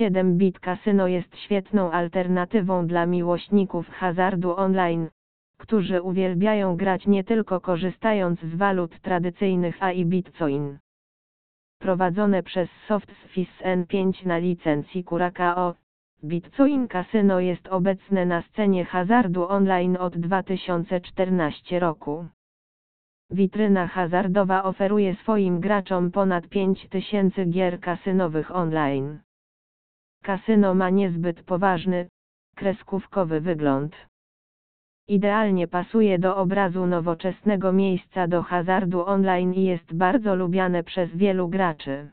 7-bit kasyno jest świetną alternatywą dla miłośników hazardu online, którzy uwielbiają grać nie tylko korzystając z walut tradycyjnych a i bitcoin. Prowadzone przez SoftSfis N5 na licencji Curacao, Bitcoin Casino jest obecne na scenie hazardu online od 2014 roku. Witryna hazardowa oferuje swoim graczom ponad 5000 gier kasynowych online. Kasyno ma niezbyt poważny, kreskówkowy wygląd. Idealnie pasuje do obrazu nowoczesnego miejsca do hazardu online i jest bardzo lubiane przez wielu graczy.